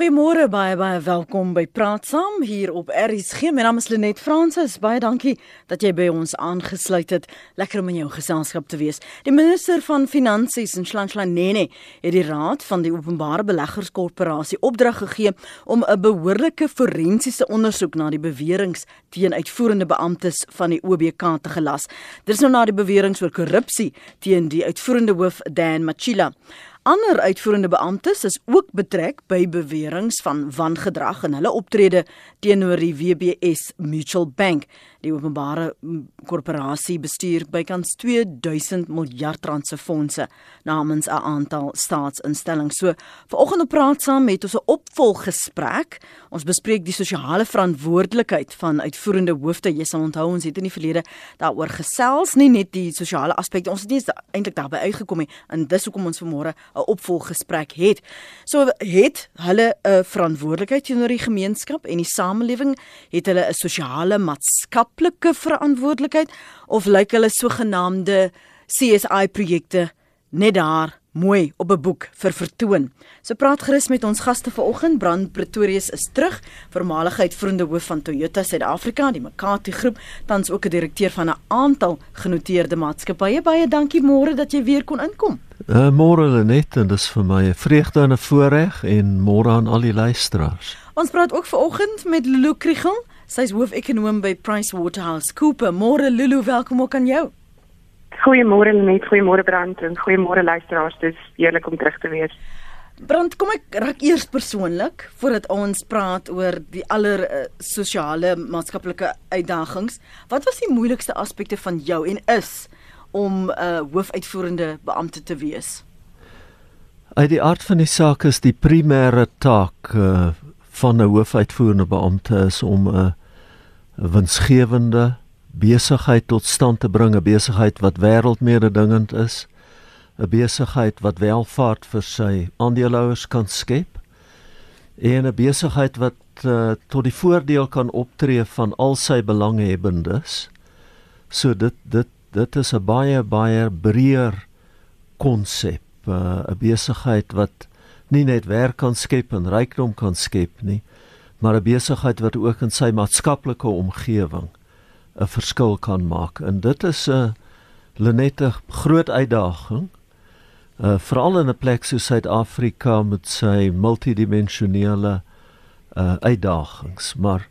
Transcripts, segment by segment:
Goeiemôre baie baie welkom by Praat Saam hier op RSG. My naam is Lenet Fransis. Baie dankie dat jy by ons aangesluit het. Lekker om in jou geselskap te wees. Die minister van Finansies, Nhlanhla Nene, het die raad van die Openbare Beleggerskorporasie opdrag gegee om 'n behoorlike forensiese ondersoek na die beweringe teen uitvoerende beamptes van die OBK te gelas. Dit is nou na die beweringe oor korrupsie teen die uitvoerende hoof Dan Machila. Ander uitvoerende beamptes is ook betrek by beweringe van wangedrag in hulle optrede teenoor die WBS Mutual Bank. Die openbare korporasie bestuur bykans 2000 miljard rand se fondse namens 'n aantal staatsinstellings. So, vanoggend op praat saam met ons 'n opvolggesprek. Ons bespreek die sosiale verantwoordelikheid van uitvoerende hoofde. Jy sal onthou ons het in die verlede daaroor gesels, nie net die sosiale aspekte. Ons het nie eintlik daarby uitgekom nie en dis hoekom ons vanmôre 'n opvolggesprek het. So het hulle 'n verantwoordelikheid teenoor die gemeenskap en die samelewing, het hulle 'n sosiale maatskaplike verantwoordelikheid of lyk hulle sogenaamde CSI projekte net daar mooi op 'n boek vir vertoon. So praat gerus met ons gaste vanoggend. Brand Pretorius is terug, voormalige uitvoerende hoof van Toyota Suid-Afrika, die Makati groep, tans ook 'n direkteur van 'n aantal genoteerde maatskappye. Baie dankie môre dat jy weer kon inkom. Uh, môre Lenet, en dis vir my 'n vreugde en 'n voorreg en môre aan al die luisteraars. Ons praat ook vanoggend met Lulu Kriegel. Sy's hoofekonoom by PricewaterhouseCoopers. Môre Lulu, welkom ook aan jou. Goeiemôre Lenet, goeiemôre Brand en goeiemôre luisteraars. Dit is heerlik om terug te wees. Brand, kom ek raak eers persoonlik voordat ons praat oor die aller uh, sosiale maatskaplike uitdagings. Wat was die moeilikste aspekte van jou en is om 'n uh, hoofuitvoerende beampte te wees? Uit die aard van die saak is die primêre taak uh, van 'n hoofuitvoerende beampte is om 'n uh, winsgewende besigheid tot stand te bring, 'n besigheid wat wêreldmededingend is, 'n besigheid wat welvaart vir sy aandeelhouers kan skep en 'n besigheid wat uh, tot die voordeel kan optree van al sy belanghebbendes. So dit dit dit is 'n baie baie breër konsep, eh, 'n uh, besigheid wat nie net werk kan skep en rykdom kan skep nie, maar 'n besigheid wat ook in sy maatskaplike omgewing 'n verskil kan maak. En dit is 'n uh, lenette groot uitdaging. Uh veral in 'n plek soos Suid-Afrika met sy multidimensionele uh uitdagings, maar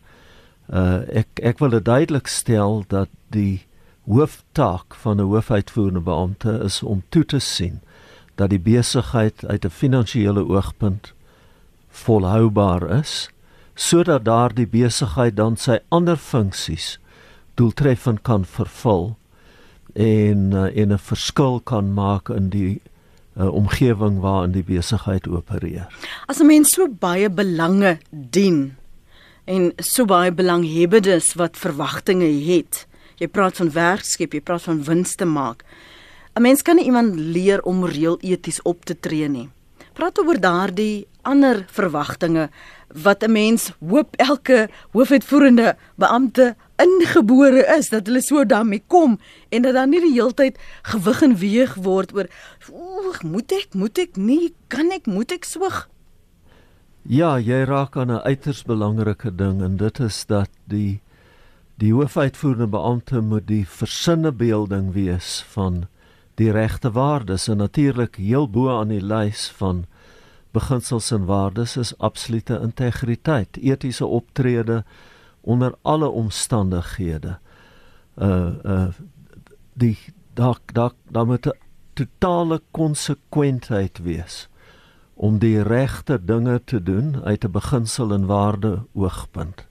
uh ek ek wil dit duidelik stel dat die hooftaak van 'n hoofuitvoerende beampte is om toe te sien dat die besigheid uit 'n finansiële oogpunt volhoubaar is sodat daardie besigheid dan sy ander funksies doeltreffend kan vervul en uh, en 'n verskil kan maak in die uh, omgewing waarin die besigheid opereer. As 'n mens so baie belange dien en so baie belanghebbendes wat verwagtinge het. Jy praat van werk skep, jy praat van wins te maak. 'n Mens kan nie iemand leer om reël eties op te tree nie. Praat oor daardie ander verwagtinge wat 'n mens hoop elke hoofuitvoerende beampte ingebore is dat hulle so daarmee kom en dat dan nie die heeltyd gewig en weeg word oor oeg moet ek moet ek nie kan ek moet ek swig? Ja, jy raak aan 'n uiters belangrike ding en dit is dat die die hoofuitvoerende beampte moet die versinnebeelding wees van die regte waardes en natuurlik heel bo aan die lys van beginsels en waardes is absolute integriteit, etiese optrede onder alle omstandighede. Uh uh die daar daar daar moet 'n totale konsekwentheid wees om die regte dinge te doen uit 'n beginsel en waarde oogpunt.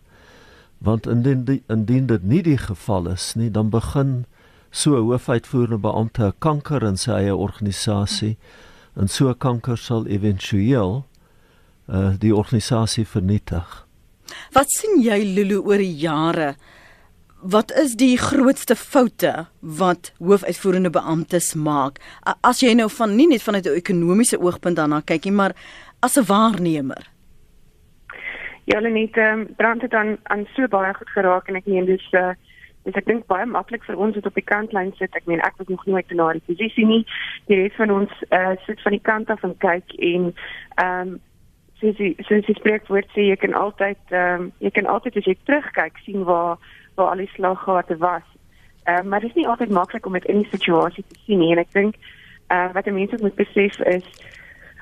Want indien die, indien dit nie die geval is nie, dan begin so 'n hoofuitvoerende beampte 'n kanker in sy eie organisasie en so 'n kanker sal éventueel uh die organisasie vernietig. Wat sien jy Lulu oor die jare? Wat is die grootste foute wat hoofuitvoerende beamptes maak? As jy nou van nie net vanuit 'n ekonomiese oogpunt daarna kyk nie, maar as 'n waarnemer. Ja, net ehm um, brand dit aan aan so baie goed geraak en ek meen dis uh dis ek dink baie maklik vir ons wat op die kantlyn sit. Ek meen ek was nog nooit in daardie posisie nie. Die res van ons uh sit van die kant af en kyk en ehm um, soos die soos die spreekwoord sê jy kan altyd ehm um, jy kan altyd as jy terugkyk sien waar waar al die slaggate was. Ehm uh, maar dit is nie altyd maklik om dit in die situasie te sien nie en ek dink uh, wat mense moet besef is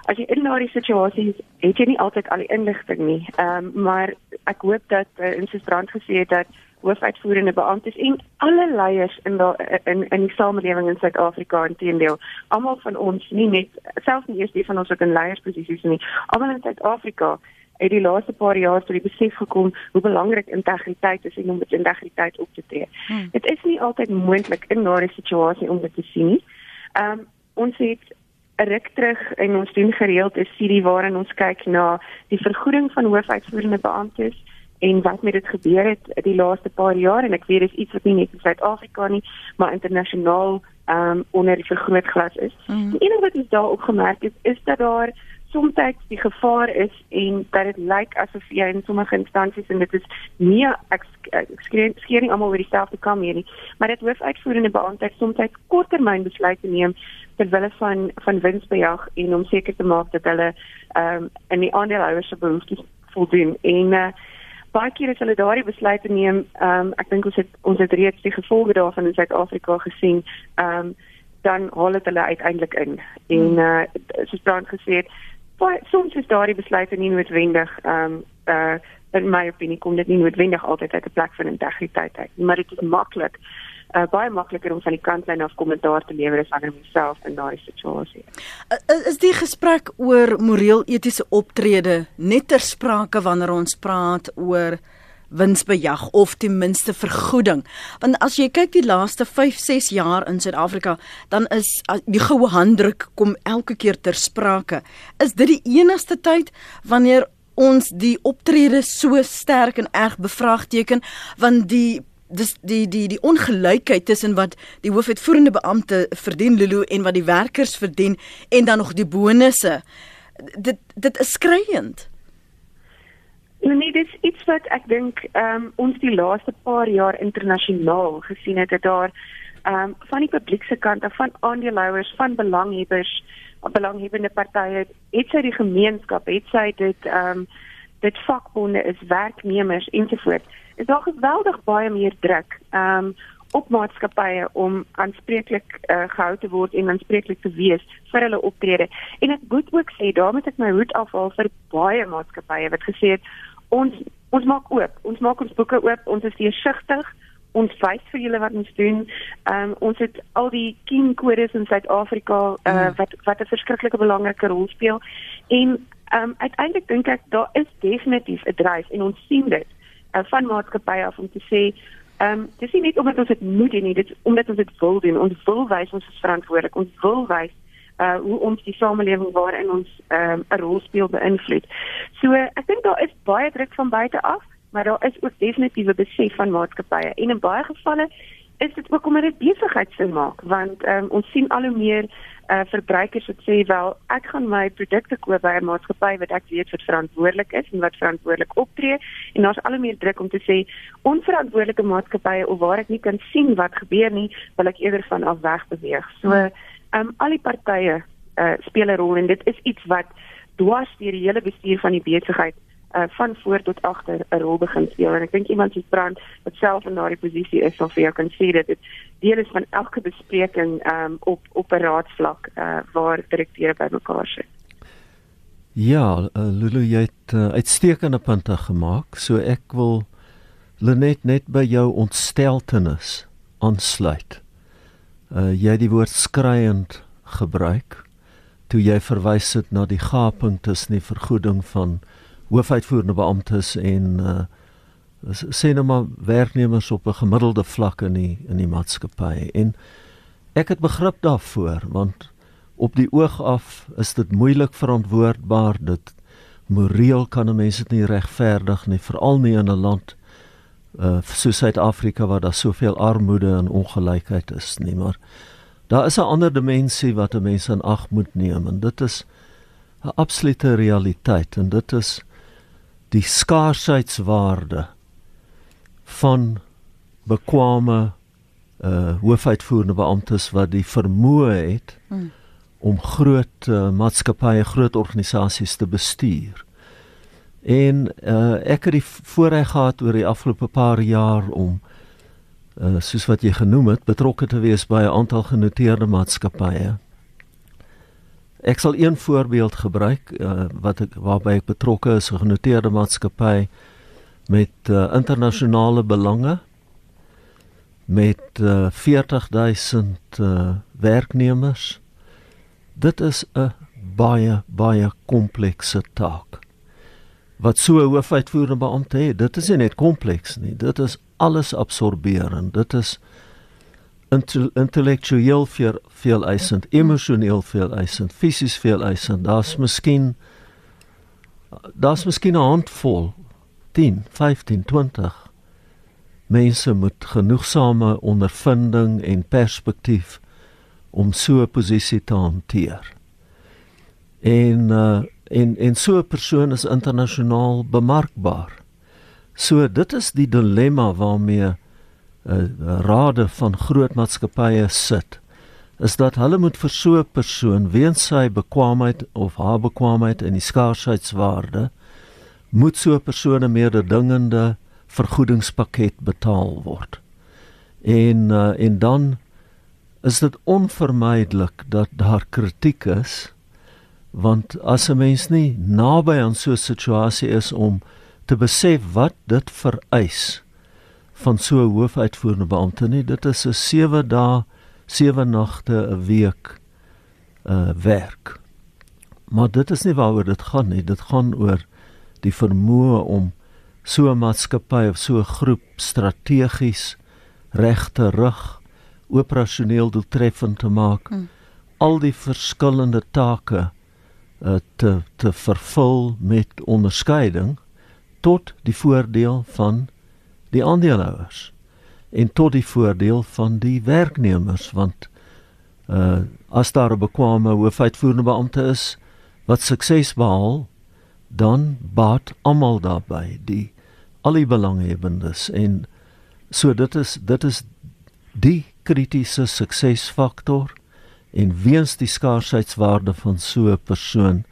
as jy in daardie situasie is, het jy nie altyd al die inligting nie. Ehm um, maar ek hoop dat uh, in sy brand gesê het dat hoofuitvoerende beamptes en alle leiers in da, in in die samelewing in Suid-Afrika inteendeel almal van ons nie net selfs nie eers die van ons wat in leiersposisies is nie almal in Suid-Afrika het die laaste paar jaar tot die besef gekom hoe belangrik integriteit is en om met integriteit op te tree. Hmm. Dit is nie altyd moontlik in daardie situasie om dit te sien nie. Ehm um, ons het ruk terug en ons doen gereeld 'n studie waarin ons kyk na die vergoeding van hoofuitvoerende beamptes en wat met dit gebeur het die laaste paar jaar en ek weet dis iets wat nie net in Suid-Afrika nie, maar internasionaal ehm um, onder die vergrootglas is. Mm. Die enige wat ons daar opgemerk het is dat daar soms die gevaar is en dat dit lyk asof jy in sommige instansies en dit is nie ek, ek skeer nie almal oor dieselfde kam hier nie, maar dit hoofuitvoerende beampte soms korttermyn besluite neem ter wille van van winsbejag en om seker te maak dat hulle ehm um, in die aandeelhouers se behoeftes voldoen en uh, baie keer as hulle daardie besluite neem, ehm um, ek dink ons het ons het reeds die gevolge daarvan in Suid-Afrika gesien, ehm um, dan haal dit hulle uiteindelik in. En eh uh, soos Brand gesê het, baie soms is daardie besluite nie noodwendig ehm um, eh uh, in my opinie kom dit nie noodwendig altyd uit 'n plek van integriteit uit, maar dit is maklik uh, baie makliker om van die kantlyn af kommentaar te lewer as ander myself in daai situasie. Uh, is die gesprek oor moreel etiese optrede net ter sprake wanneer ons praat oor winsbejag of ten minste vergoeding. Want as jy kyk die laaste 5, 6 jaar in Suid-Afrika, dan is die goue handdruk kom elke keer ter sprake. Is dit die enigste tyd wanneer ons die optrede so sterk en erg bevraagteken want die dis die die die ongelykheid tussen wat die hoofuitvoerende beampte verdien Lulu en wat die werkers verdien en dan nog die bonusse dit dit is skreiend. Nee, dit is iets wat ek dink ehm um, ons die laaste paar jaar internasionaal gesien het dat daar ehm um, van die publiekse kant af van aandeelhouers, van belanghebbers, belanghebbende partye, het sy die gemeenskap, het sy dit ehm um, dit vakbonde is, werknemers ensovoorts is daar geweldig baie meer druk um op maatskappye om aanspreeklik uh, gehou te word en aanspreeklik te wees vir hulle optrede. En ek moet ook sê daarmee het ek my hoed afhaal vir baie maatskappye wat gesê het ons ons maak oop, ons maak ons boeke oop, ons is deursigtig ons wys vir julle wat ons doen. Ehm um, ons het al die kin kodes in Suid-Afrika uh, mm. wat wat 'n verskriklike belangrike rol speel. En ehm um, uiteindelik dink ek daar is definitief 'n dryf en ons sien dit uh, van maatskappye af om te sê ehm um, dis nie net omdat ons dit moet doen nie, dit is omdat ons dit wil doen. Ons wil wys ons is verantwoordelik. Ons wil wys uh hoe ons die samelewing waarin ons ehm um, 'n rol speel beïnvloed. So ek dink daar is baie druk van buite af, maar daar is ook definitief 'n besef van maatskappye en in baie gevalle is dit ook om dit besigheidsin maak want um, ons sien al hoe meer uh verbruikers wat sê wel ek gaan my produkte koop by 'n maatskappy wat ek weet wat verantwoordelik is en wat verantwoordelik optree en daar's al hoe meer druk om te sê onverantwoordelike maatskappye of waar ek nie kan sien wat gebeur nie wil ek eerder van af weg beweeg. So um, al die partye uh speel 'n rol en dit is iets wat dwars deur die hele bestuur van die besigheid uh, van voor tot agter 'n rol begin speel en ek dink iemand soos Brand wat self in daardie posisie is sal vir jou kan sê dat dit deel is van elke bespreking um, op op 'n raadsvlak uh, waar direkteure bymekaar sit. Ja, uh, Lulu jy het uh, uitstekende punte gemaak. So ek wil Lenet net by jou ontsteltenis aansluit. Uh jy het die woord skreiend gebruik toe jy verwys het na die gaping tussen die vergoeding van hoofuitvoerende beamptes en uh sê nou maar werknemers op 'n gemiddelde vlak in die in die maatskappy. En ek het begrip daarvoor want op die oog af is dit moeilik verantwoordbaar dit moreel kan 'n mens dit nie regverdig nie veral nie in 'n land uh so Suid-Afrika waar daar soveel armoede en ongelykheid is nie maar daar is 'n ander dimensie wat 'n mens in ag moet neem en dit is 'n absolute realiteit en dit is die skaarsheidswaarde van bekwame uh hoofuitvoerende beamptes wat die vermoë het hmm. om groot uh, maatskappye, groot organisasies te bestuur. En uh ek het die voorreg gehad oor die afgelope paar jaar om uh soos wat jy genoem het betrokke te wees by 'n aantal genoteerde maatskappye. Ek sal een voorbeeld gebruik uh, wat ek waarby ek betrokke is, 'n genoteerde maatskappy met uh, internasionale belange met uh, 40000 uh, werknemers. Dit is 'n baie baie komplekse taak. Wat so 'n hoofuitvoerende beampte het, dit is nie net kompleks nie, dit is alles absorberend. Dit is intellektueel veel veel eisend, emosioneel veel eisend, fisies veel eisend. Daar's miskien daar's miskien 'n handvol 10, 15, 20 mense met genoegsame ondervinding en perspektief om so 'n posisie te hanteer. En uh en en so 'n persoon is internasionaal bemarkbaar. So dit is die dilemma waarmee uh, rade van groot maatskappye sit is dat hulle moet vir so 'n persoon weens sy bekwaamheid of haar bekwaamheid en die skaarsheidwaarde moet so 'n persoon 'n meer dingende vergoedingspakket betaal word. En uh, en dan is dit onvermydelik dat daar kritiek is want as 'n mens nie naby aan so 'n situasie is om te besef wat dit vereis van so 'n hoofuitvoerende beampte nie. Dit is 'n 7 dae, 7 nagte 'n week uh werk. Maar dit is nie waaroor dit gaan nie. Dit gaan oor die vermoë om so 'n maatskappy of so 'n groep strategies reg te rig, operasioneel doeltreffend te maak. Mm. Al die verskillende take uh te te vervul met onderskeiding tot die voordeel van die aandeelhouers en tot die voordeel van die werknemers want uh as daar 'n bekwame hoofuitvoerende beampte is wat sukses behaal dan baat almal daarbey die al die belanghebbendes en so dit is dit is die kritiese suksesfaktor en weens die skaarsheidwaarde van so 'n persoon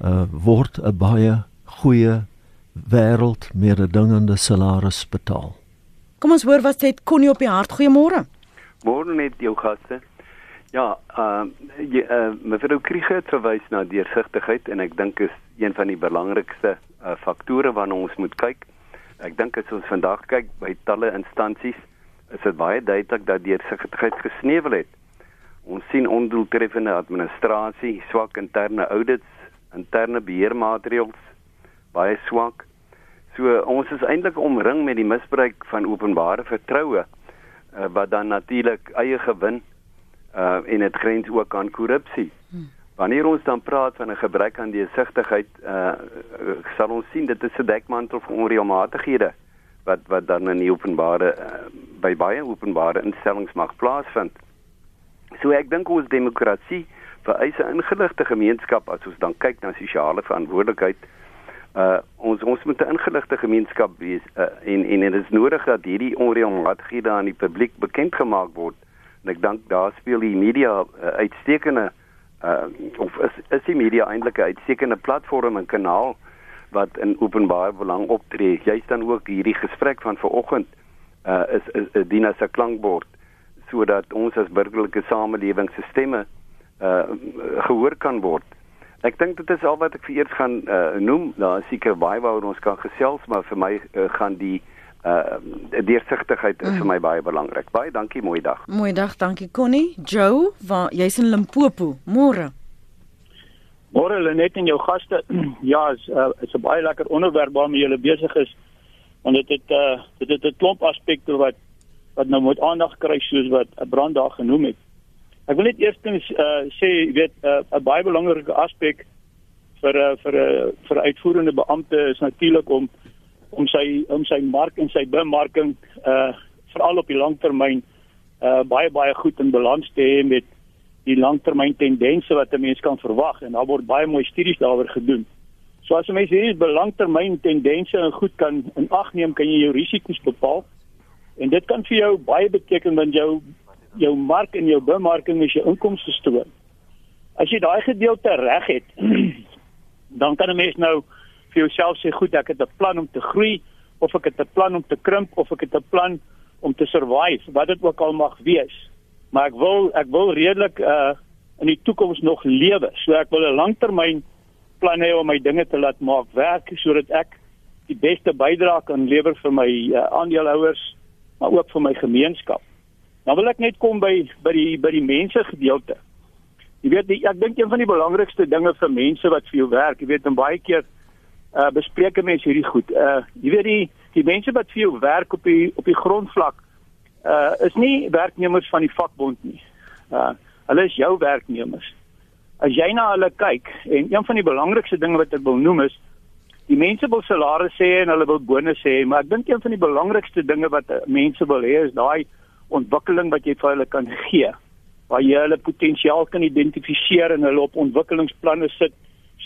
uh word 'n baie goeie wêreld mededingende salaris betaal. Kom ons hoor wat sê Connie op die hart. Goeiemôre. Môre net jou gaste. Ja, ehm uh, uh, mevrou Kriege het verwys na deursigtigheid en ek dink is een van die belangrikste uh, faktore waarna ons moet kyk. Ek dink as ons vandag kyk by talle instansies, is dit baie duidelik dat deursigtigheid gesneuwel het. Ons sien ondoeltreffende administrasie, swak interne audits, interne beheermaatreëls, baie swak. So ons is eintlik omring met die misbruik van openbare vertroue uh, wat dan natuurlik eie gewin uh en dit grens ook aan korrupsie. Hmm. Wanneer ons dan praat van 'n gebrek aan deursigtigheid, uh sal ons sien dit is 'n dekmantel vir onreëlmatighede wat wat dan in die openbare uh, by baie openbare instellings mag plaasvind. So ek dink ons demokrasie vereis 'n ingeligte gemeenskap as ons dan kyk na sosiale verantwoordelikheid uh ons ons moet 'n ingeligte gemeenskap wees uh, en en dit is nodig dat hierdie onreëlmatighede aan die publiek bekend gemaak word en ek dink daar speel die media uh, uitstekende uh of is, is die media eintlik 'n uitstekende platform en kanaal wat in openbaar belang optree. Jy's dan ook hierdie gesprek van vanoggend uh is is, is dien as 'n klankbord sodat ons as burgerlike samelewingsstemme uh gehoor kan word Ek dink dit is al wat ek vir eers gaan uh, noem. Daar is seker baie waaroor ons kan gesels, maar vir my uh, gaan die uh deursigtigheid is mm. vir my baie belangrik. Baie dankie, mooi dag. Mooi dag, dankie Connie. Joe, waar jy's in Limpopo. Môre. Môre Lenet en jou gaste. ja, is uh, is 'n baie lekker onderwerp waarmee jy besig is. Want dit het uh dit het 'n klomp aspekte wat wat nou moet aandag kry soos wat 'n brand daar genoem het. Ek wil net eerstens uh, sê, jy weet, uh, 'n uh, baie belangrike aspek vir uh, vir 'n uh, vir 'n uitvoerende beampte is natuurlik om om sy om sy mark en sy bemarking uh veral op die langtermyn uh baie baie goed in balans te hê met die langtermyn tendense wat 'n mens kan verwag en daar word baie mooi studies daaroor gedoen. So as 'n mens hierdie belangtermyn tendense goed kan in ag neem, kan jy jou risiko's bepaal. En dit kan vir jou baie beteken want jou jou mark en jou bemarking is jou inkomste stroom. As jy daai gedeelte reg het, dan kan 'n mens nou vir jouself sê goed, ek het 'n plan om te groei of ek het 'n plan om te krimp of ek het 'n plan om te survive, wat dit ook al mag wees. Maar ek wil ek wil redelik uh in die toekoms nog lewe. So ek wil 'n langtermyn plan hê om my dinge te laat maak werk sodat ek die beste bydrae kan lewer vir my uh, aandeelhouers, maar ook vir my gemeenskap. Dan wil ek net kom by by die by die mense gedeelte. Jy weet die, ek dink een van die belangrikste dinge vir mense wat vir jou werk, jy weet en baie keer uh bespreek mense hierdie goed. Uh jy weet die die mense wat vir jou werk op die op die grondvlak uh is nie werknemers van die vakbond nie. Uh hulle is jou werknemers. As jy na hulle kyk en een van die belangrikste dinge wat ek wil noem is die mense wil salarisse hê en hulle wil bonusse hê, maar ek dink een van die belangrikste dinge wat mense wil hê is daai ontwikkeling wat jy vir hulle kan gee. Waar jy hulle potensiaal kan identifiseer en hulle op ontwikkelingsplanne sit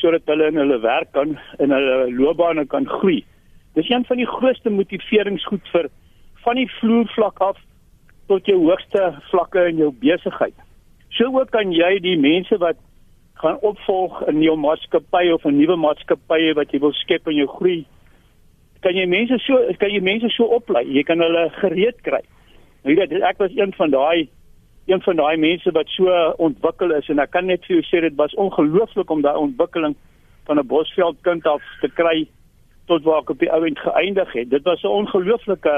sodat hulle in hulle werk kan in hulle loopbane kan groei. Dis een van die grootste motiveringsgoed vir van die vloervlak af tot jou hoogste vlakke in jou besigheid. So ook kan jy die mense wat gaan opvolg in jou maatskappy of 'n nuwe maatskappy wat jy wil skep in jou groei, kan jy mense so kan jy mense so oplei. Jy kan hulle gereed kry. Jy weet ek was een van daai een van daai mense wat so ontwikkel is en ek kan net vir jou sê dit was ongelooflik om daai ontwikkeling van 'n Bosveld kind af te kry tot waar ek op die ouend geëindig het. Dit was 'n ongelooflike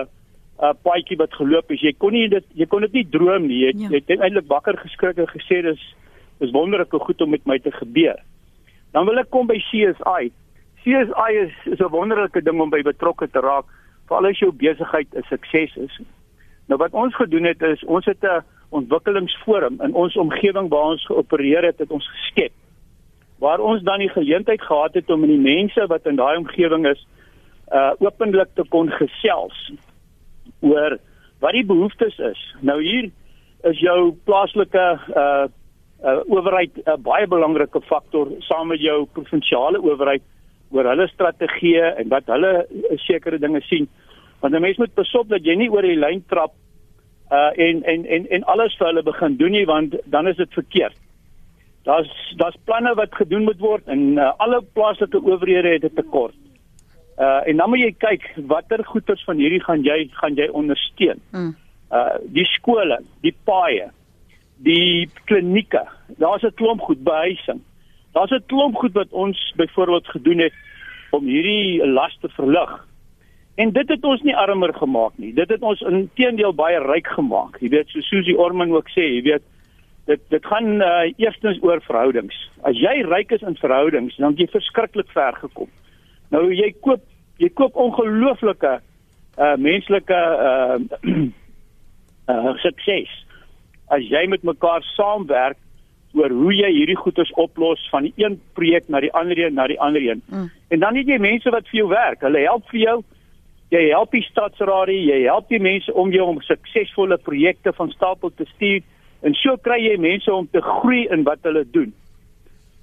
uh, paadjie wat geloop het. Jy kon nie dit jy kon dit nie droom nie. Jy, ja. jy het eintlik wakker geskrik en gesê dis is wonderlike goed om met my te gebeur. Dan wil ek kom by CSI. CSI is is 'n wonderlike ding om by betrokke te raak, veral as jou besigheid 'n sukses is. Nou wat ons gedoen het is ons het 'n ontwikkelingsforum in ons omgewing waar ons geopereer het, het ons geskep. Waar ons dan die geleentheid gehad het om met die mense wat in daai omgewing is, uh openlik te kon gesels oor wat die behoeftes is. Nou hier is jou plaaslike uh uh owerheid 'n uh, baie belangrike faktor saam met jou provinsiale owerheid oor hulle strategieë en wat hulle uh, sekere dinge sien. Want 'n mens moet besop dat jy nie oor die lyn trap uh en en en en alles vir hulle begin doen nie want dan is dit verkeerd. Daar's daar's planne wat gedoen moet word en uh, alle plaaslike owerhede het 'n tekort. Uh en dan moet jy kyk watter goederes van hierdie gaan jy gaan jy ondersteun. Mm. Uh die skole, die paaie, die klinieke. Daar's 'n klomp goed behuising. Daar's 'n klomp goed wat ons byvoorbeeld gedoen het om hierdie las te verlig. En dit het ons nie armer gemaak nie. Dit het ons inteendeel baie ryk gemaak. Jy weet, so Susie Orman ook sê, jy weet, dit dit gaan uh, eerstens oor verhoudings. As jy ryk is in verhoudings, dan jy verskriklik ver gekom. Nou jy koop jy koop ongelooflike uh menslike uh uh sukses. As jy met mekaar saamwerk oor hoe jy hierdie goeders oplos van die een projek na die ander een na die ander een. Mm. En dan het jy mense wat vir jou werk. Hulle help vir jou jy help die stadsraad, jy help die mense om jou om suksesvolle projekte van stapel te stuur en so kry jy mense om te groei in wat hulle doen.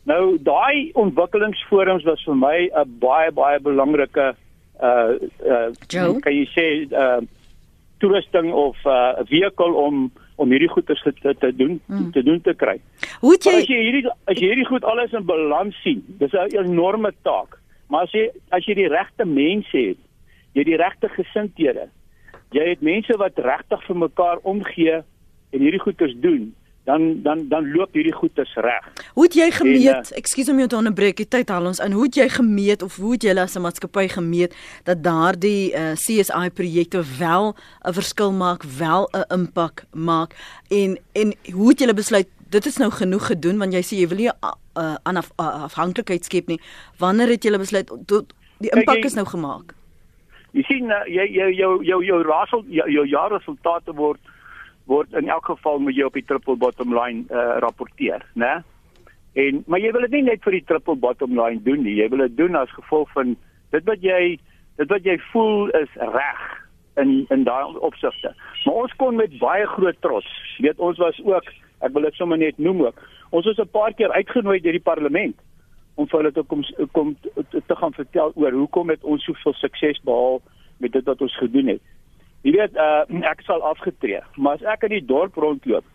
Nou daai ontwikkelingsforums was vir my 'n baie baie belangrike uh uh kan jy sê uh toerusting of 'n uh, vehikel om om hierdie goeders te, te doen hmm. te doen te kry. Hoe jy as jy hierdie as jy hierdie goed alles in balans sien, dis 'n enorme taak. Maar as jy as jy die regte mense het jy die regte gesindhede. Jy het mense wat regtig vir mekaar omgee en hierdie goeders doen, dan dan dan loop hierdie goeders reg. Hoe het jy gemeet? Uh, Ekskuus om jou te onderbreek. Die tyd haal ons in. Hoe het jy gemeet of hoe het julle as 'n maatskappy gemeet dat daardie uh, eh, CSI projekte wel 'n verskil maak, wel 'n impak maak en en hoe het julle besluit dit is nou genoeg gedoen want jy sê jy wil nie 'n uh, uh, afhanklikheid skep nie. Wanneer het julle besluit die impak is nou gemaak? Jy sien uh, jy jou jou jou jou rasel jou, jou jaarresultate word word in elk geval moet jy op die triple bottom line uh, rapporteer, né? En maar jy wil dit nie net vir die triple bottom line doen nie. Jy wil dit doen as gevolg van dit wat jy dit wat jy voel is reg in in daai opsigte. Maar ons kon met baie groot trots, weet ons was ook, ek wil dit sommer net noem ook. Ons was 'n paar keer uitgenooi deur die parlement om vir hulle te kom kom te gaan vertel oor hoekom het ons soveel sukses behaal met dit wat ons gedoen het. Jy weet, uh, ek sal afgetree, maar as ek in die dorp rondloop,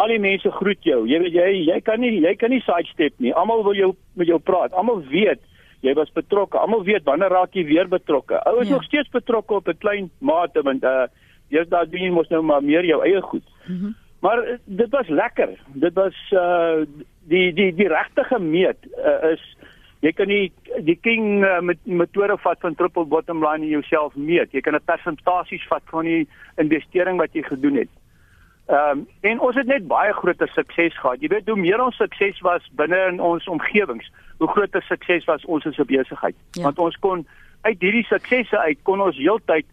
al die mense groet jou. Jy weet jy jy kan nie jy kan nie sidestep nie. Almal wil jou met jou praat. Almal weet jy was betrokke. Almal weet wanneer raak jy weer betrokke. Ou is Ja. nog steeds betrokke op 'n klein mate want uh jy daar doen jy mos nou maar meer jou eie goed. Mhm. Maar uh, dit was lekker. Dit was uh die die die regte meet uh, is jy kan nie die king uh, met metode vat van triple bottom line in jouself meet. Jy kan 'n persentasies vat van die investering wat jy gedoen het. Ehm um, en ons het net baie groter sukses gehad. Jy weet hoe meer ons sukses was binne in ons omgewings, hoe groter sukses was ons as 'n besigheid. Ja. Want ons kon uit hierdie suksesse uit kon ons heeltyd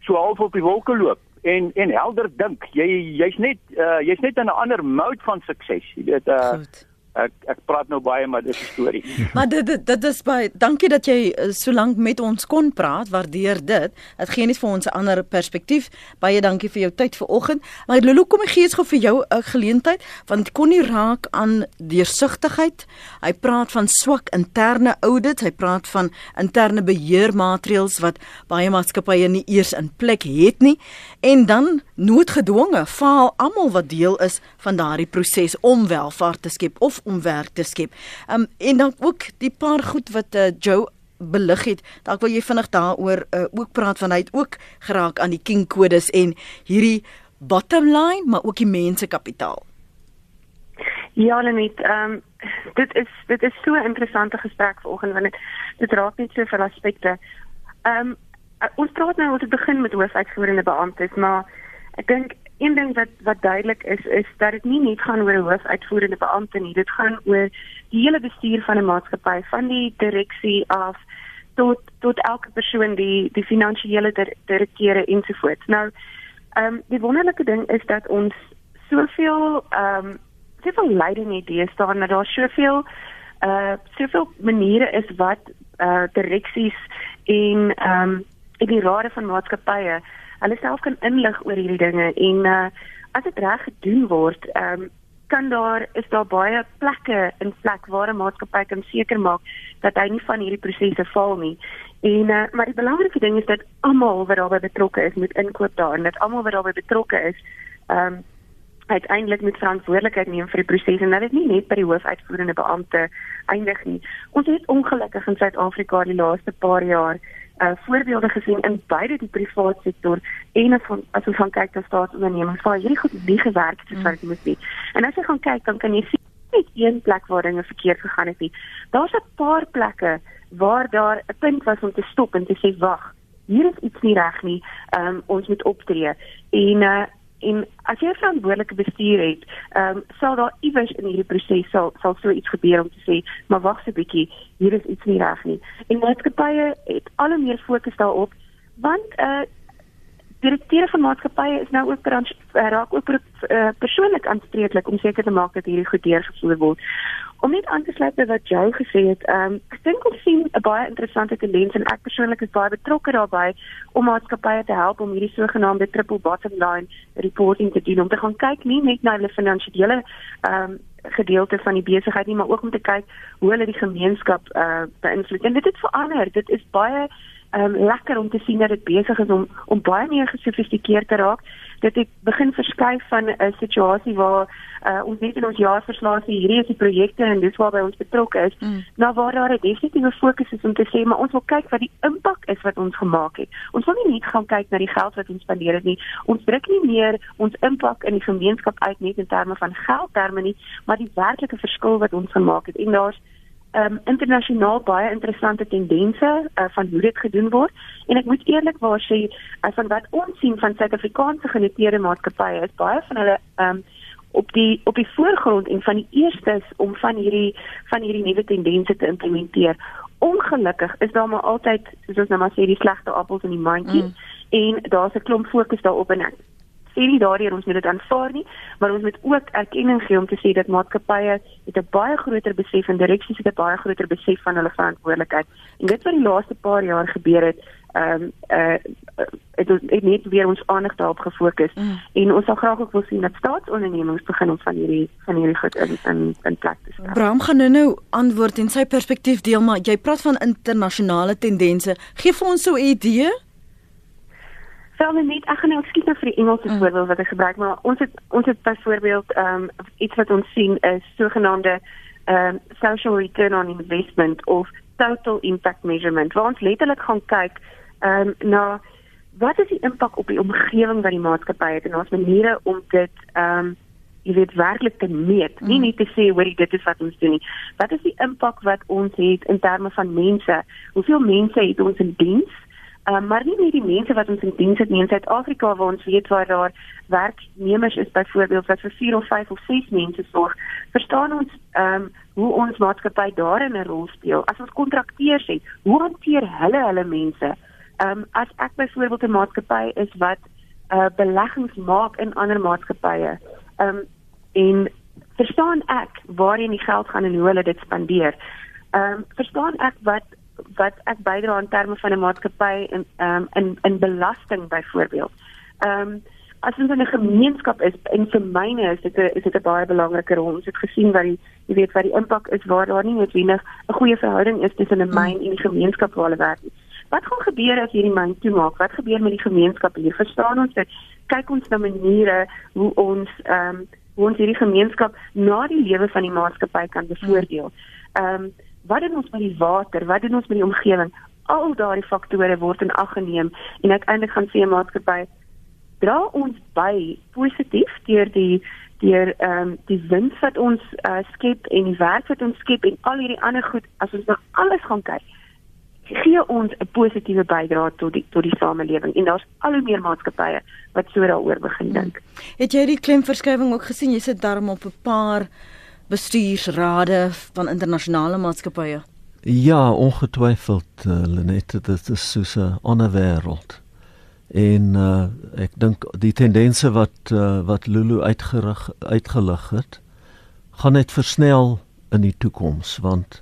so half op die wolke loop en en helder dink. Jy jy's net uh, jy's net in 'n ander mode van sukses. Jy weet uh, Goed. Ek ek praat nou baie maar dis 'n storie. Maar dit dit, dit is baie dankie dat jy uh, so lank met ons kon praat. Waardeer dit. Dit gee net vir ons 'n ander perspektief. Baie dankie vir jou tyd vanoggend. Maar Lulu, kom ek gee eens gou vir jou 'n geleentheid want kon nie raak aan deursigtigheid. Hy praat van swak interne audit, hy praat van interne beheermaatreëls wat baie maatskappye nie eers in plek het nie en dan noodgedwonge faal almal wat deel is van daardie proses om welvaart te skep of om werk te skep. Um en dan ook die paar goed wat uh, Joe belig het. Dalk wil jy vinnig daaroor uh, ook praat van hy het ook geraak aan die king kodes en hierdie bottom line maar ook die mensekapitaal. Ja, Lenet, ehm um, dit is dit is so 'n interessante gesprek vanoggend want dit dit raak net soveel aspekte. Ehm um, ons praat nou oor te begin met hoofuitvoerende beamptes, maar ek dink een ding wat wat duidelik is is dat dit nie net gaan oor 'n hoofuitvoerende beampte nie. Dit gaan oor die hele bestuur van 'n maatskappy, van die direksie af tot tot elke persoon die die finansiële dir direkteure ensovoorts. Nou, ehm um, die wonderlike ding is dat ons soveel ehm um, soveel leiding het hier staan dat daar soveel uh soveel maniere is wat uh direksies en ehm um, en die rade van maatskappye hulle self kan inlig oor hierdie dinge en uh as dit reg gedoen word ehm um, kan daar is daar baie plekke in plek waar 'n maatskappy kan seker maak dat hy nie van hierdie prosesse val nie. En uh, maar die belangrike ding is dat almal wat daarbey betrokke is moet inkoop daarin, dat almal wat daarbey betrokke is ehm um, uiteindelik moet verantwoordelikheid neem vir die proses en dat dit nie net by die hoofuitvoerende beampte eindig nie. Ons het ongelukkig in Suid-Afrika die laaste paar jaar uh voorbeelde gesien in beide die private sektor en van as ons gaan kyk na staatsondernemings waar hierdie goed nie gewerk het soos wat dit moes nie. En as jy gaan kyk dan kan jy sien net een plek waar dinge verkeerd gegaan het nie. Daar's 'n paar plekke waar daar 'n punt was om te stop en te sê wag, hier is iets nie reg nie. Ehm um, ons moet optree. En uh en as jy 'n verantwoordelike bestuur het, ehm um, sal daar iewers in hierdie proses sal sal so iets gebeur om te sê, maar wag 'n bietjie, hier is iets nie reg nie. En maatskappye het al meer fokus daarop want uh direkteure van maatskappye is nou ook trans, uh, raak ook uh, persoonlik aanspreeklik om seker te maak dat hierdie goed deurgevoer word. Om net aan te sluit by wat Jou gesê het, um, ek dink ons sien 'n baie interessante tendens en ek persoonlik is baie betrokke daarbey om maatskappye te help om hierdie sogenaamde triple bottom line reporting te doen om te gaan kyk nie net na hulle finansiële ehm um, gedeelte van die besigheid nie, maar ook om te kyk hoe hulle die gemeenskap uh beïnvloed. En dit het verander. Dit is baie um, lekker om te sien dat dit besig is om om baie meer gesofistikeerd te raak. Dit het begin verskuif van 'n situasie waar uh, ons net in ons jaarverslae sê hierdie is die projekte en dis waarby ons betrokke is. Mm. Nou waar daar 'n definitiewe fokus is om te sê maar ons wil kyk wat die impak is wat ons gemaak het. Ons wil nie net gaan kyk na die geld wat ons spandeer het nie. Ons druk nie meer ons impak in die gemeenskap uit net in terme van geldterme nie, maar die werklike verskil wat ons gemaak het. En daar's um internasionaal baie interessante tendense uh, van hoe dit gedoen word en ek moet eerlikwaar sê uh, van wat ons sien van Suid-Afrikaanse genoteerde maatskappye is baie van hulle um op die op die voorgrond en van die eerstes om van hierdie van hierdie nuwe tendense te implementeer. Ongelukkig is daar maar altyd soos ons nou maar sê die slegte appels in die mandjie mm. en daar's 'n klomp fokus daarop en ek sê nie daardeur ons moet dit aanvaar nie, maar ons moet ook erkenning gee om te sê dat maatskappye het 'n baie groter besef en direksies het 'n baie groter besef van hulle verantwoordelikheid. En dit wat die laaste paar jaar gebeur het, ehm um, uh het, het net weer ons aandag daarop gefokus mm. en ons sal graag ook wil sien dat staatsondernemings begin om van hierdie van hierdie goed in in in plek te stel. Bram gaan nou nou antwoord en sy perspektief deel, maar jy praat van internasionale tendense. Gee vir ons so 'n idee. Sal net ek gaan nou skiet nou vir die Engelse mm. voorbeeld wat ek gebruik, maar ons het ons het byvoorbeeld ehm um, iets wat ons sien is sogenaamde ehm um, social return on investment of total impact measurement waar ons letterlik gaan kyk ehm um, na wat is die impak op die omgewing wat die maatskappy het en ons maniere om dit ehm um, jy weet werklik te meet. Nie mm. net te sê hoor dit is wat ons doen nie. Wat is die impak wat ons het in terme van mense? Hoeveel mense het ons in diens? Uh, maar nie net die mense wat ons in diens het nie in Suid-Afrika waar ons weet waar daar werknemers is byvoorbeeld wat vir 4 of 5 of 6 mense sorg. Verstaan ons ehm um, hoe ons maatskappy daarin 'n rol speel? As ons kontrakteurs het, hoe hanteer hulle hulle mense? Ehm um, as ek byvoorbeeld 'n maatskappy is wat uh beleggings maak in ander maatskappye. Ehm um, en verstaan ek waarheen die geld gaan en hoe hulle dit spandeer. Ehm um, verstaan ek wat wat ek bydra in terme van 'n maatskappy in ehm um, in in belasting byvoorbeeld. Ehm um, as ons in 'n gemeenskap is en vir myne is dit 'n is dit 'n baie belangrike rol. Ons het gesien wat die jy weet wat die impak is waar daar nie noodwendig 'n goeie verhouding is tussen 'n myn en die gemeenskap waar hulle werk nie. Wat gaan gebeur as hierdie myn toemaak? Wat gebeur met die gemeenskap hier? Verstaan ons dit? Kyk ons na maniere hoe ons ehm um, hoe ons hierdie gemeenskap na die lewe van die maatskappy kan bevoordeel. Ehm um, wat doen ons met die water? Wat doen ons met die omgewing? Al daardie faktore word in ag geneem en uiteindelik gaan sê 'n maatskappy dra ons by positief deur die deur ehm um, die wins wat ons uh, skep en die werk wat ons skep en al hierdie ander goed as ons na alles gaan kyk gee ons 'n positiewe bydrae tot die tot die samelewing en daar's al hoe meer maatskappye wat so daaroor begin dink. Hmm. Het jy die klemverskywing ook gesien? Jy sit daarom op 'n paar bestuursrade van internasionale maatskappye. Ja, ongetwyfeld uh, Lenette, dit is soos 'n ander wêreld. En uh, ek dink die tendense wat uh, wat Lulu uitgerig uitgelig het, gaan net versnel in die toekoms want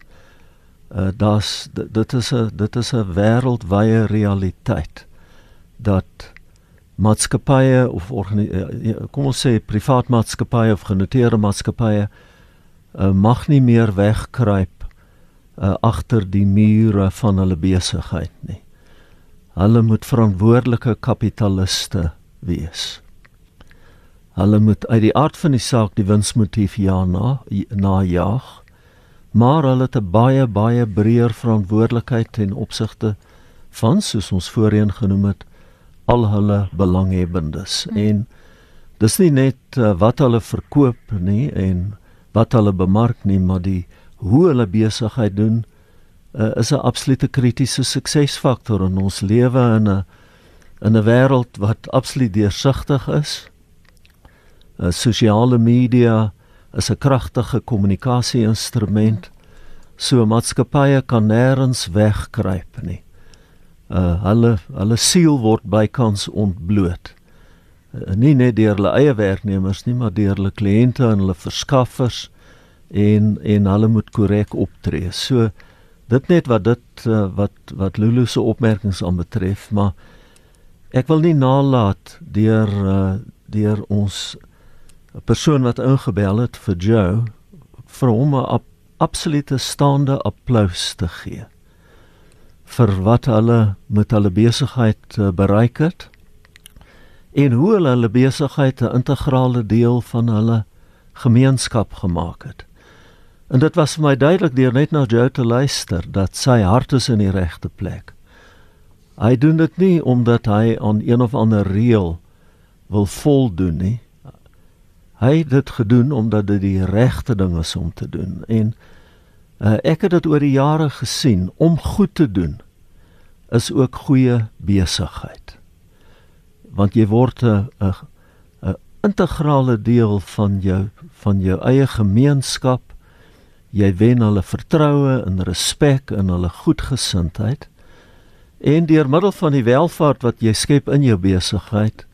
uh, daar's dit is 'n dit is 'n wêreldwye realiteit dat maatskappye of uh, kom ons sê privaat maatskappye of genoteerde maatskappye uh, mag nie meer wegkruip uh, agter die mure van hulle besigheid nie. Hulle moet verantwoordelike kapitaliste wees. Hulle moet uit die aard van die saak die winsmotief ja na najag maar hulle het 'n baie baie breër verantwoordelikheid ten opsigte van soos ons voorheen genoem het al hulle belanghebbendes hmm. en dis nie net uh, wat hulle verkoop nie en wat hulle bemark nie maar die hoe hulle besigheid doen uh, is 'n absolute kritiese suksesfaktor in ons lewe in 'n in 'n wêreld wat absoluut deursigtig is uh, sosiale media is 'n kragtige kommunikasie-instrument. So maatskappye kan nêrens wegkruip nie. Uh hulle hulle siel word bykans ontbloot. Uh, nie net deur hulle eie werknemers nie, maar deur hulle kliënte en hulle verskaffers en en hulle moet korrek optree. So dit net wat dit uh, wat wat Lulu se opmerkings aanbetref, maar ek wil nie nalat deur uh, deur ons 'n persoon wat ingebel het vir Joe vir hom 'n absolute staande applous te gee vir wat hulle met hulle besigheid eh, bereik het en hoe hulle hulle besigheid 'n integrale deel van hulle gemeenskap gemaak het. En dit was vir my duidelik deur net na Joe te luister dat sy hart is in die regte plek. Hy doen dit nie omdat hy aan een of ander reël wil voldoen nie. Hy het dit gedoen omdat dit die regte ding is om te doen en uh, ek het dit oor die jare gesien om goed te doen is ook goeie besigheid. Want jy word 'n 'n 'n integrale deel van jou van jou eie gemeenskap. Jy wen hulle vertroue en respek en hulle goedgesindheid. En deur middel van die welvaart wat jy skep in jou besigheid,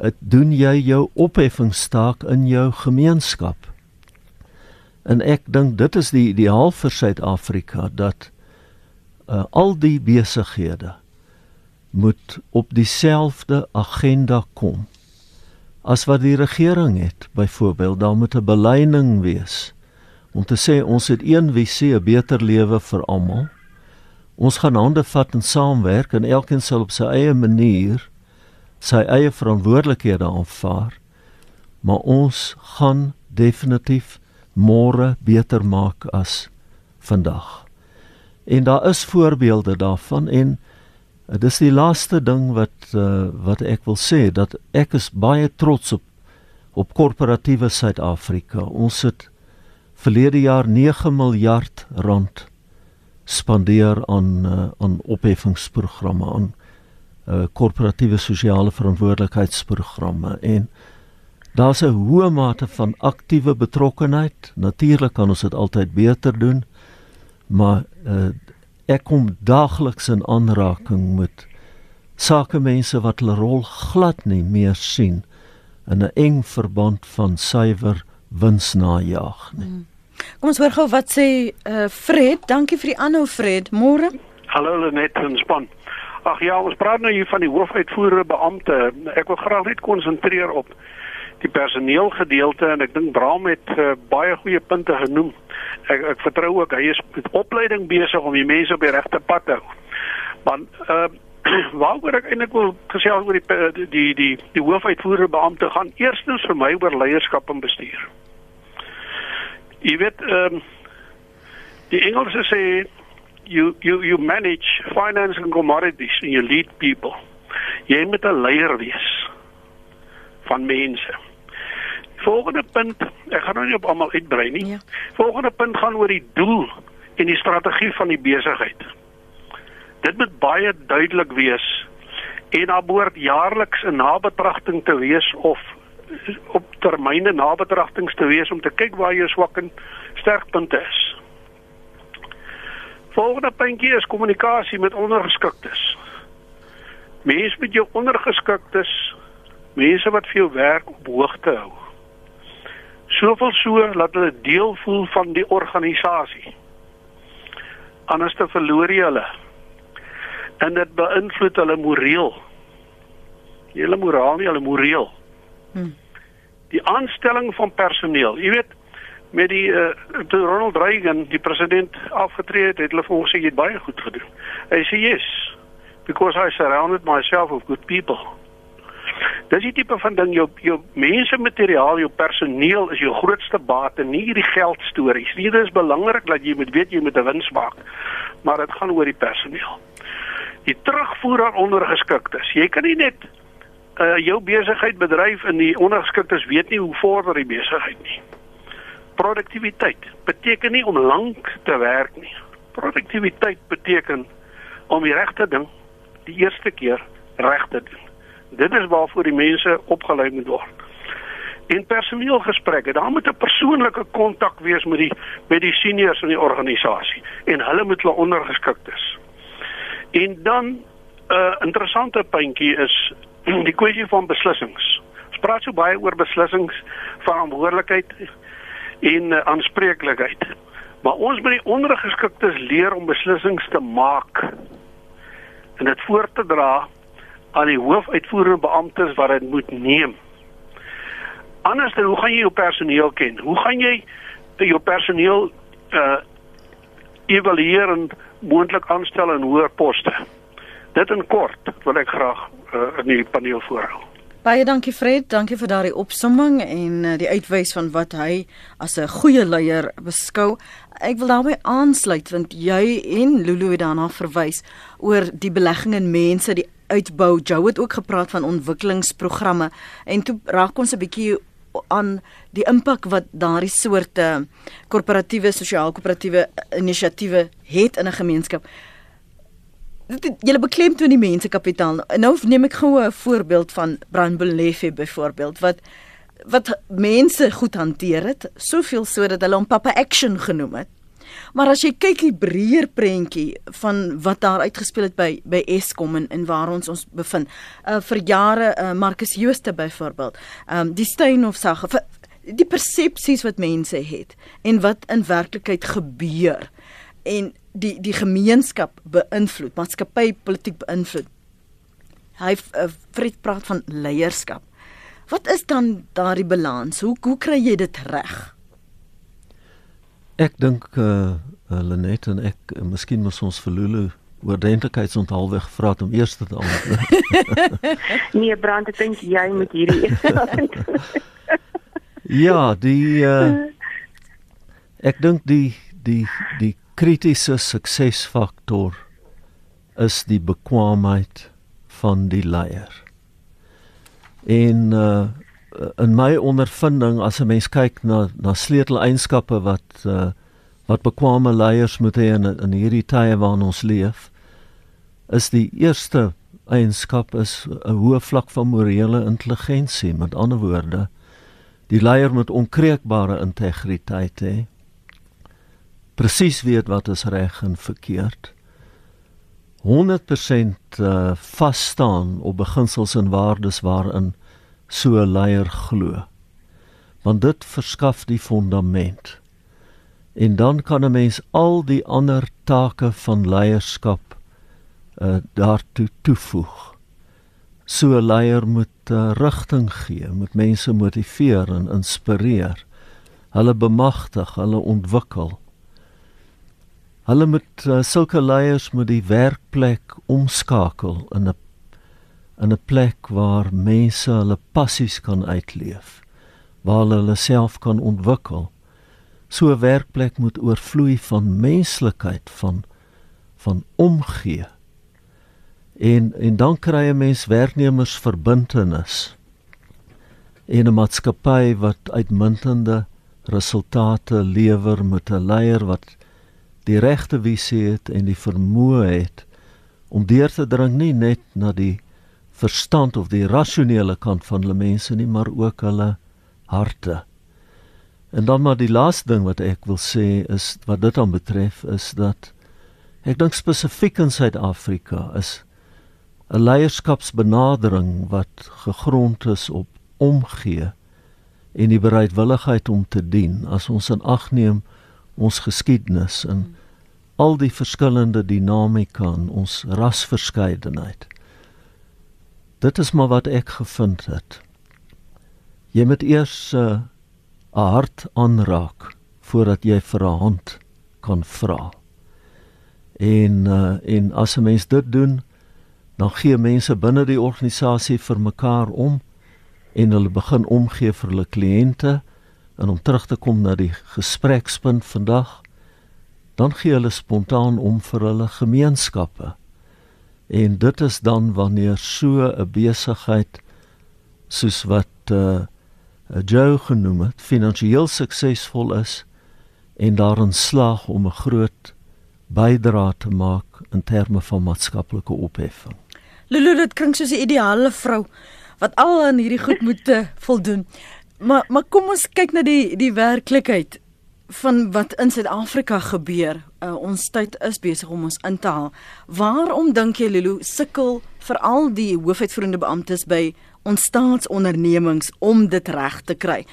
dit doen jy jou opheffingstaak in jou gemeenskap. En ek dink dit is die ideaal vir Suid-Afrika dat uh, al die besighede moet op dieselfde agenda kom as wat die regering het. Byvoorbeeld, daar moet 'n beleining wees om te sê ons het een visie, 'n beter lewe vir almal. Ons gaan hande vat en saamwerk en elkeen sal op sy eie manier sy eie verantwoordelikhede aanvaar, maar ons gaan definitief môre beter maak as vandag. En daar is voorbeelde daarvan en uh, dis die laaste ding wat uh, wat ek wil sê dat ek is baie trots op op korporatiewe Suid-Afrika. Ons het verlede jaar 9 miljard rand spandeer aan uh, aan opheffingsprogramme aan uh, korporatiewe sosiale verantwoordelikheidsprogramme en daar's 'n hoë mate van aktiewe betrokkenheid. Natuurlik kan ons dit altyd beter doen, maar uh, ek kom daagliks in aanraking met sakemense wat hulle rol glad nie meer sien in 'n eng verband van suiwer winsnajag nie. Hmm. Kom ons hoor gou wat sê uh, Fred. Dankie vir die aanhou Fred. Môre. Hallo Lenet en span. Ag ja, ons praat nou hier van die hoofuitvoerende beampte. Ek wil graag net konsentreer op die personeelgedeelte en ek dink Bram het uh, baie goeie punte genoem. Ek ek vertrou ook hy is met opleiding besig om die mense op die regte pad te hou. Want uh waaroor ek eintlik wil gesels oor die die die die, die hoofuitvoerende beampte gaan eerstens vir my oor leierskap en bestuur. Jy weet ehm um, die Engelse sê you you you manage finance and commodities and you lead people. Jy moet 'n leier wees van mense. Volgende punt, ek gaan nou nie op almal uitbrei nie. Ja. Volgende punt gaan oor die doel en die strategie van die besigheid. Dit moet baie duidelik wees en daar behoort jaarliks 'n nabetragting te wees of op termyne nabetragtings te wees om te kyk waar jou swak en sterkpunte is. Volgende puntjie is kommunikasie met ondergeskiktes. Mense met jou ondergeskiktes, mense wat vir jou werk op hoogte hou. Soveel so laat hulle deel voel van die organisasie. Anders te verloor jy hulle. En dit beïnvloed hulle moreel. Hulle moraal nie, hulle moreel. Hmm. Die aanstelling van personeel. Jy weet met die uh, toe Ronald Reagan die president afgetree het, het hulle vir ons sê jy het baie goed gedoen. Hy sê yes because I surrounded myself with good people. Dis die tipe van ding jou jou mense materiaal, jou personeel is jou grootste bate, nie hierdie geld stories nie. Dit is belangrik dat jy moet weet jy moet 'n wins maak, maar dit gaan oor die personeel. Die terugvoer aan ondergeskiktes. Jy kan nie net uh, jou besigheid bedryf in die ondergeskiktes weet nie hoe vorder die besigheid nie. Produktiwiteit beteken nie om lank te werk nie. Produktiwiteit beteken om die regte ding die eerste keer reg te doen. Dit is waarvoor die mense opgelei moet word. In personeelgesprekke, daar moet 'n persoonlike kontak wees met die met die seniors in die organisasie en hulle moet hulle ondergeskiktes. En dan 'n uh, interessante puntjie is die kwessie van beslissings. Ons praat so baie oor beslissings, verantwoordelikheid en uh, aanspreeklikheid. Maar ons moet die ondergeskiktes leer om beslissings te maak en dit voor te dra aan die hoofuitvoerende beamptes wat dit moet neem. Anders dan hoe gaan jy jou personeel ken? Hoe gaan jy jou personeel uh evalueer en moontlik aanstel in hoër poste? Dit in kort wil ek graag uh, in die paneel voorhou. Baie dankie Fred, dankie vir daardie opsomming en uh, die uitwys van wat hy as 'n goeie leier beskou. Ek wil daarmee aansluit want jy en Lulu het daarna verwys oor die belegging in mense, die uitbou. Jou het ook gepraat van ontwikkelingsprogramme en toe raak ons 'n bietjie aan die impak wat daardie soorte korporatiewe sosiaal-koöperatiewe inisiatiewe het in 'n gemeenskap julle beklemtoon die mensekapitaal. Nou neem ek gou 'n voorbeeld van Brandbelefe byvoorbeeld wat wat mense goed hanteer het, soveel sodat hulle hom Papa Action genoem het. Maar as jy kyk die breër prentjie van wat daar uitgespeel het by by Eskom en, en waar ons ons bevind. Uh vir jare uh Marcus Jooste byvoorbeeld. Um die Steynhof sag die persepsies wat mense het en wat in werklikheid gebeur. En die die gemeenskap beïnvloed, maatskappy politiek beïnvloed. Hy uh, Fred praat van leierskap. Wat is dan daardie balans? Hoe hoe kry jy dit reg? Ek dink eh uh, uh, Lenet en ek uh, miskien moet ons vir Lulu oordentlikheidsonthaalweg vra om eers te antwoord. nee, Brand, ek dink jy moet hierdie Ja, die uh, ek dink die die die kritiese suksesfaktor is die bekwaamheid van die leier. En uh in my ondervinding as 'n mens kyk na na sleuteleienskappe wat uh wat bekwame leiers moet hê in in hierdie tye waarin ons leef, is die eerste eienskap is 'n hoë vlak van morele intelligensie. Met ander woorde, die leier moet onkreukbare integriteit hê. Presies weet wat is reg en verkeerd. 100% uh, vas staan op beginsels en waardes waarin so 'n leier glo. Want dit verskaf die fundament. En dan kan 'n mens al die ander take van leierskap uh, daartoe toevoeg. So 'n leier moet uh, rigting gee, moet mense motiveer en inspireer. Hulle bemagtig, hulle ontwikkel. Hulle moet uh, sulke leiers moet die werkplek omskakel in 'n in 'n plek waar mense hulle passies kan uitleef, waar hulle hulle self kan ontwikkel. So 'n werkplek moet oorvloei van menslikheid, van van omgee. En en dan kry 'n mens werknemers verbintenis in 'n maatskappy wat uitmuntende resultate lewer met 'n leier wat die regte visie het en die vermoë het om deur te dring nie net na die verstand of die rasionele kant van hulle mense nie, maar ook hulle harte. En dan maar die laaste ding wat ek wil sê is wat dit aan betref is dat ek dink spesifiek in Suid-Afrika is 'n leierskapsbenadering wat gegrond is op omgee en die bereidwilligheid om te dien as ons in ag neem ons geskiedenis en al die verskillende dinamika in ons rasverskeidenheid Dit is maar wat ek gevind het. Jy moet eers eh, 'n uh, hart aanraak voordat jy vir 'n hand kan vra. En uh, en as 'n mens dit doen, dan gee mense binne die organisasie vir mekaar om en hulle begin omgee vir hulle kliënte en om terug te kom na die gesprekspunt vandag, dan gee hulle spontaan om vir hulle gemeenskappe. En dit is dan wanneer so 'n besigheid soos wat uh Joe genoem het, finansiëel suksesvol is en daarin slaag om 'n groot bydrae te maak in terme van maatskaplike opheffing. Lulu, dit klink soos 'n ideale vrou wat al aan hierdie goed moet eh, voldoen. Maar maar kom ons kyk na die die werklikheid van wat in Suid-Afrika gebeur. Uh, ons tyd is besig om ons in te haal. Waarom dink jy Lulu sukkel veral die hoofuitvoerende beamptes by ons staatsondernemings om dit reg te kry?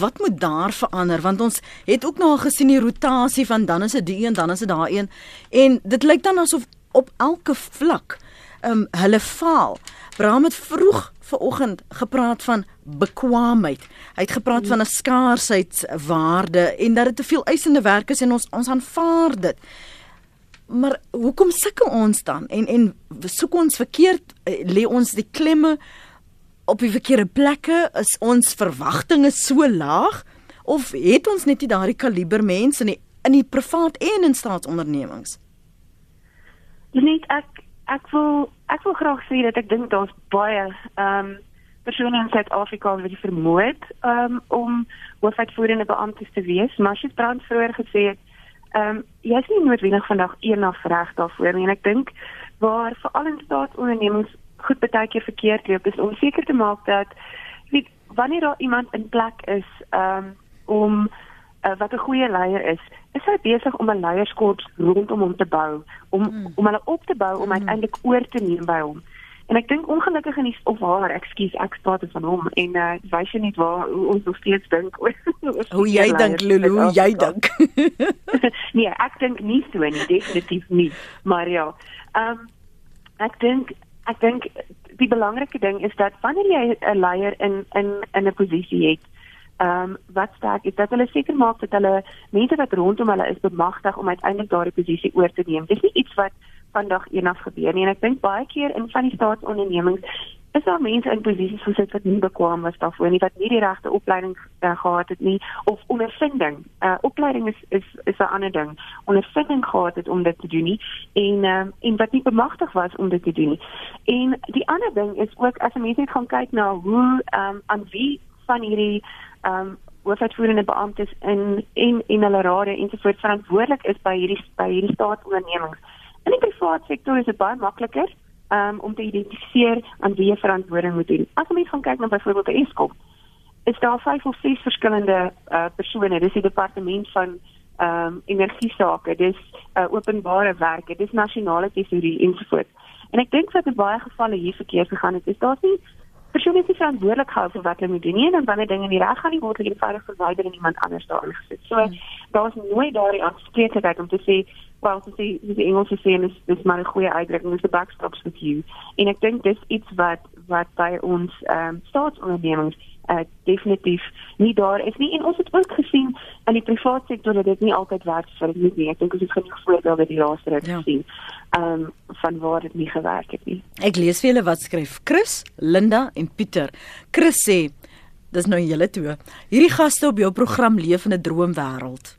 Wat moet daar verander? Want ons het ook nou gesien die rotasie van dan is dit die een, dan is dit daai een en dit lyk dan asof op elke vlak ehm um, hulle faal. Bram het vroeg vanoggend gepraat van bekwaamheid. Hy het gepraat van 'n skaarsheidwaarde en dat dit te veel eisende werk is en ons ons aanvaar dit. Maar hoekom sukkel ons dan? En en soek ons verkeerd eh, lê ons die klemme op die verkeerde plekke? Is ons verwagtinge so laag of het ons net nie daardie kaliber mense in die in die privaat en in staatsondernemings? Net ek ek wil ek wil graag sê dat ek dink daar's baie ehm um, persone in Suid-Afrika wat die vermoë het um, om hoofuitvoerende beamptes te wees, sy brand vroeër gesê het, ehm um, jy is nie noodwendig vandag eendag reg daarvoor nie. Ek dink waar veral in staatsondernemings goed baie keer verkeerd loop is om seker te maak dat weet wanneer daar iemand in plek is um, om uh, wat 'n goeie leier is, is hy besig om 'n leierskap rondom hom te bou, om mm. om hulle op te bou om mm. uiteindelik oor te neem by hom. En ek dink ongelukkig in die of haar, ekskuus, ek praat van hom en uh wys jy net waar hoe ons nog steeds dink oor hoe jy dink Lulu, hoe jy dink. nee, ek dink nie so nie, definitief nie. Maar ja, ehm um, ek dink ek dink die belangrike ding is dat wanneer jy 'n leier in in in 'n posisie het, ehm um, wat sterk is dat hulle seker maak dat hulle mense wat rondom hulle is bemagtig om uiteindelik daardie posisie oor te neem. Dis nie iets wat vandag eendag gebeur nie en ek dink baie keer in van die staatsondernemings is daar mense in posisies gesit wat nie bekwam was daarvoor nie, wat nie die regte opleiding uh, gehad het nie of ondervinding. Uh opleiding is is is 'n ander ding. Ondervinding gehad het om dit te doen nie en uh, en wat nie bemagtig was om dit te doen nie. En die ander ding is ook as mense net gaan kyk na hoe ehm um, aan wie van hierdie ehm um, hoofuitvoerende beamptes in en en hulle rade ensovoorts verantwoordelik is by hierdie by hierdie staatsondernemings. In die private sektor is dit baie makliker um, om te identifiseer aan wie jy verantwoording moet doen. As jy gaan kyk na byvoorbeeld 'n Eskom, is daar vyf of ses verskillende uh, persone. Dis die departement van ehm um, energie sake, dis uh, openbare werke, dis nasionale tesourie ensovoorts. En ek dink dat in baie gevalle hier verkeerd gegaan het. Is daar nie persone wat verantwoordelik gehou vir wat hulle moet doen nie en wanneer dinge nie reg gaan nie word hulle eenvoudig verwyder en iemand anders daar ingesit. So hmm. daar's nooit daardie aanspreeklikheid om te sê wel te sê die Engelse sê en dis dis maar 'n goeie uitdrukking is the backstops with you. En ek dink dis iets wat wat by ons ehm um, staatsondernemings uh, definitief nie daar is nie en ons het ook gesien in die private sektor dat dit nie altyd werk vir dit nie. Ek dink ons het genoeg voorbeelde die laaste ruk ja. gesien ehm um, van waar dit nie gewerk het nie. Ek lees vir julle wat skryf Chris, Linda en Pieter. Chris sê dis nou julle toe. Hierdie gaste op jou program leef in 'n droomwêreld.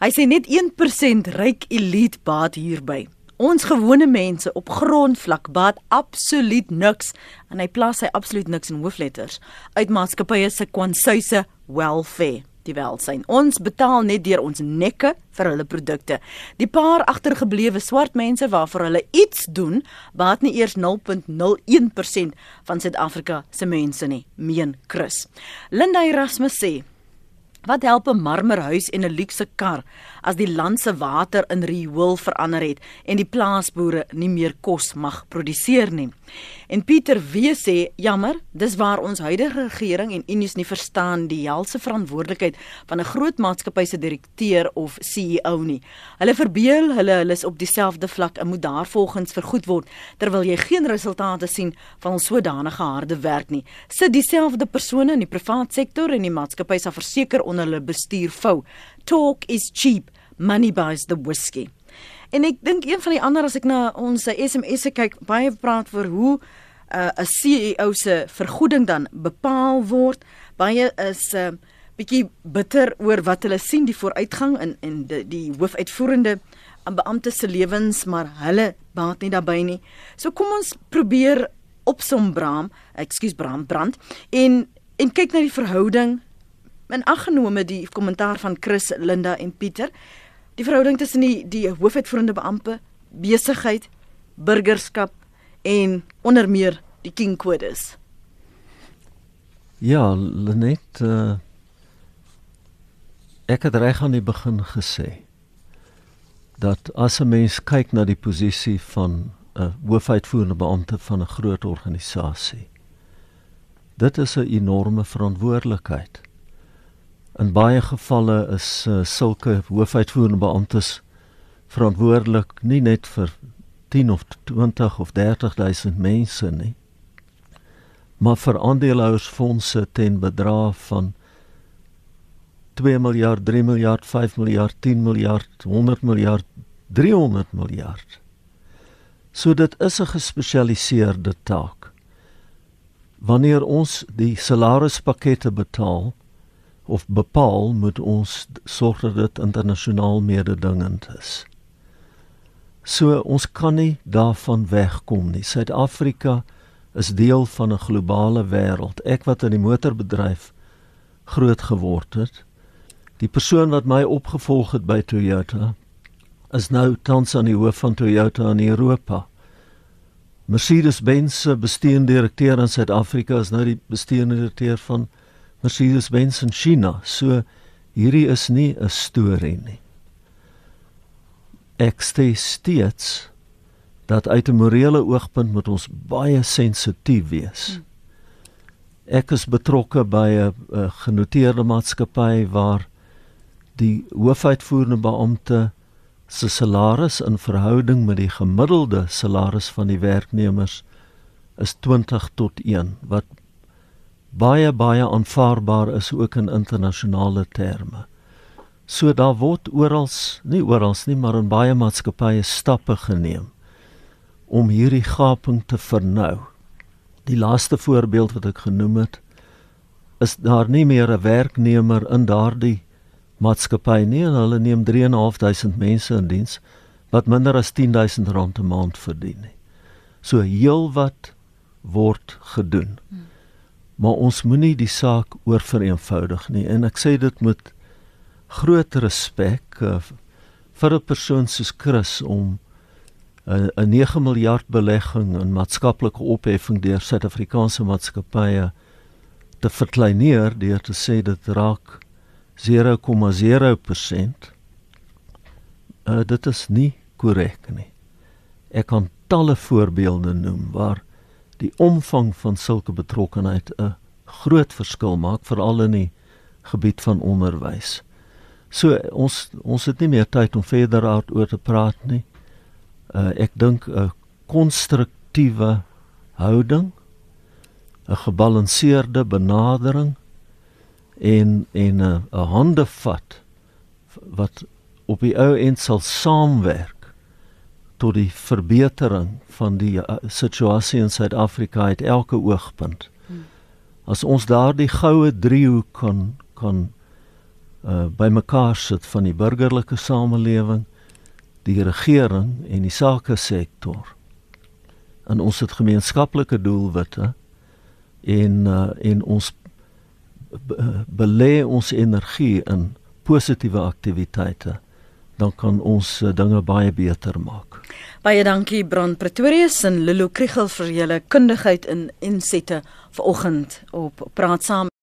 Hy sê net 1% ryk elite baat hierby. Ons gewone mense op grondvlak baat absoluut niks en hy plaas sy absoluut niks in hoofletters uit maatskappye se kwansuise welfare die welsyn. Ons betaal net deur ons nekke vir hulle produkte. Die paar agtergeblewe swart mense waarvoor hulle iets doen, baat nie eers 0.01% van Suid-Afrika se mense nie, meen Chris. Linda Erasmus sê Wat help 'n marmerhuis en 'n luukse kar as die land se water in riool verander het en die plaasboere nie meer kos mag produseer nie? En Pieter weer sê, jammer, dis waar ons huidige regering en unies nie verstaan die helse verantwoordelikheid van 'n groot maatskappy se direkteur of CEO nie. Hulle verbeel hulle hulle is op dieselfde vlak en moet daarvolgens vergoed word terwyl jy geen resultate sien van ons sodanige harde werk nie. Sit dieselfde persone in die private sektor en die maatskappy sal verseker onder hulle bestuur vou. Talk is cheap, money buys the whiskey. En ek dink een van die ander as ek na ons SMS'e kyk, baie praat oor hoe 'n uh, CEO se vergoeding dan bepaal word. Baie is 'n uh, bietjie bitter oor wat hulle sien die vooruitgang in in die, die hoofuitvoerende beampte se lewens, maar hulle baat nie daarbey nie. So kom ons probeer opsom Bram, ekskuus Bram brand en en kyk na die verhouding in aggenome die kommentaar van Chris, Linda en Pieter die verhouding tussen die die hoofuitvoerende beampte, besigheid, burgerskap en onder meer die King Codes. Ja, Lenet uh, ek het reg aan die begin gesê dat as 'n mens kyk na die posisie van 'n hoofuitvoerende beampte van 'n groot organisasie, dit is 'n enorme verantwoordelikheid. In baie gevalle is uh, sulke hoofuitvoerende beamptes verantwoordelik nie net vir 10 of 20 of 30000 mense nie, maar vir aandeelhouersfondse ten bedrag van 2 miljard, 3 miljard, 5 miljard, 10 miljard, 100 miljard, 300 miljard. So dit is 'n gespesialiseerde taak. Wanneer ons die salarispakkette betaal, of bepaal moet ons sorg dat dit internasionaal mededingend is. So ons kan nie daarvan wegkom nie. Suid-Afrika is deel van 'n globale wêreld. Ek wat in die motorbedryf groot geword het, die persoon wat my opgevolg het by Toyota is nou tans aan die hoof van Toyota in Europa. Mercedes-Benz se bestuurende direkteur in Suid-Afrika is nou die bestuurende direkteur van Mercedes-Benz in China. So hierdie is nie 'n storie nie. Ek sê steeds dat uit 'n morele oogpunt moet ons baie sensitief wees. Hmm. Ek is betrokke by 'n genoteerde maatskappy waar die hoofuitvoerende beampte se salaris in verhouding met die gemiddelde salaris van die werknemers is 20 tot 1 wat baie baie aanvaarbaar is ook in internasionale terme. So daar word oral, nie oral nie, maar in baie maatskappye stappe geneem om hierdie gaping te vernou. Die laaste voorbeeld wat ek genoem het, is daar nie meer 'n werknemer in daardie maatskappy nie en hulle neem 3.500 mense in diens wat minder as 10000 rand 'n maand verdien nie. So heelwat word gedoen. Maar ons moenie die saak oorvereenvoudig nie en ek sê dit met groot respek uh, vir 'n persoon soos Chris om 'n 9 miljard belegging in maatskaplike opheffing deur Suid-Afrikaanse maatskappye te verkleineer deur te sê dit raak 0,0%. Uh, dit is nie korrek nie. Ek kan talle voorbeelde noem waar die omvang van sulke betrokkenheid 'n groot verskil maak veral in die gebied van onderwys. So ons ons het nie meer tyd om verder daaroor te praat nie. Uh, ek dink 'n konstruktiewe houding, 'n gebalanseerde benadering en en 'n hande vat wat op die ou end sal saamwerk tot die verbetering van die uh, situasie in Suid-Afrika uit elke oogpunt. Hmm. As ons daardie goue driehoek kan kan uh, bymekaar sit van die burgerlike samelewing, die regering en die sake sektor. En ons het gemeenskaplike doelwitte en uh, en ons belê ons energie in positiewe aktiwiteite dan kan ons uh, dinge baie beter maak. Baie dankie Brand Pretorius en Lulu Kriegel vir julle kundigheid in insette vanoggend op praat saam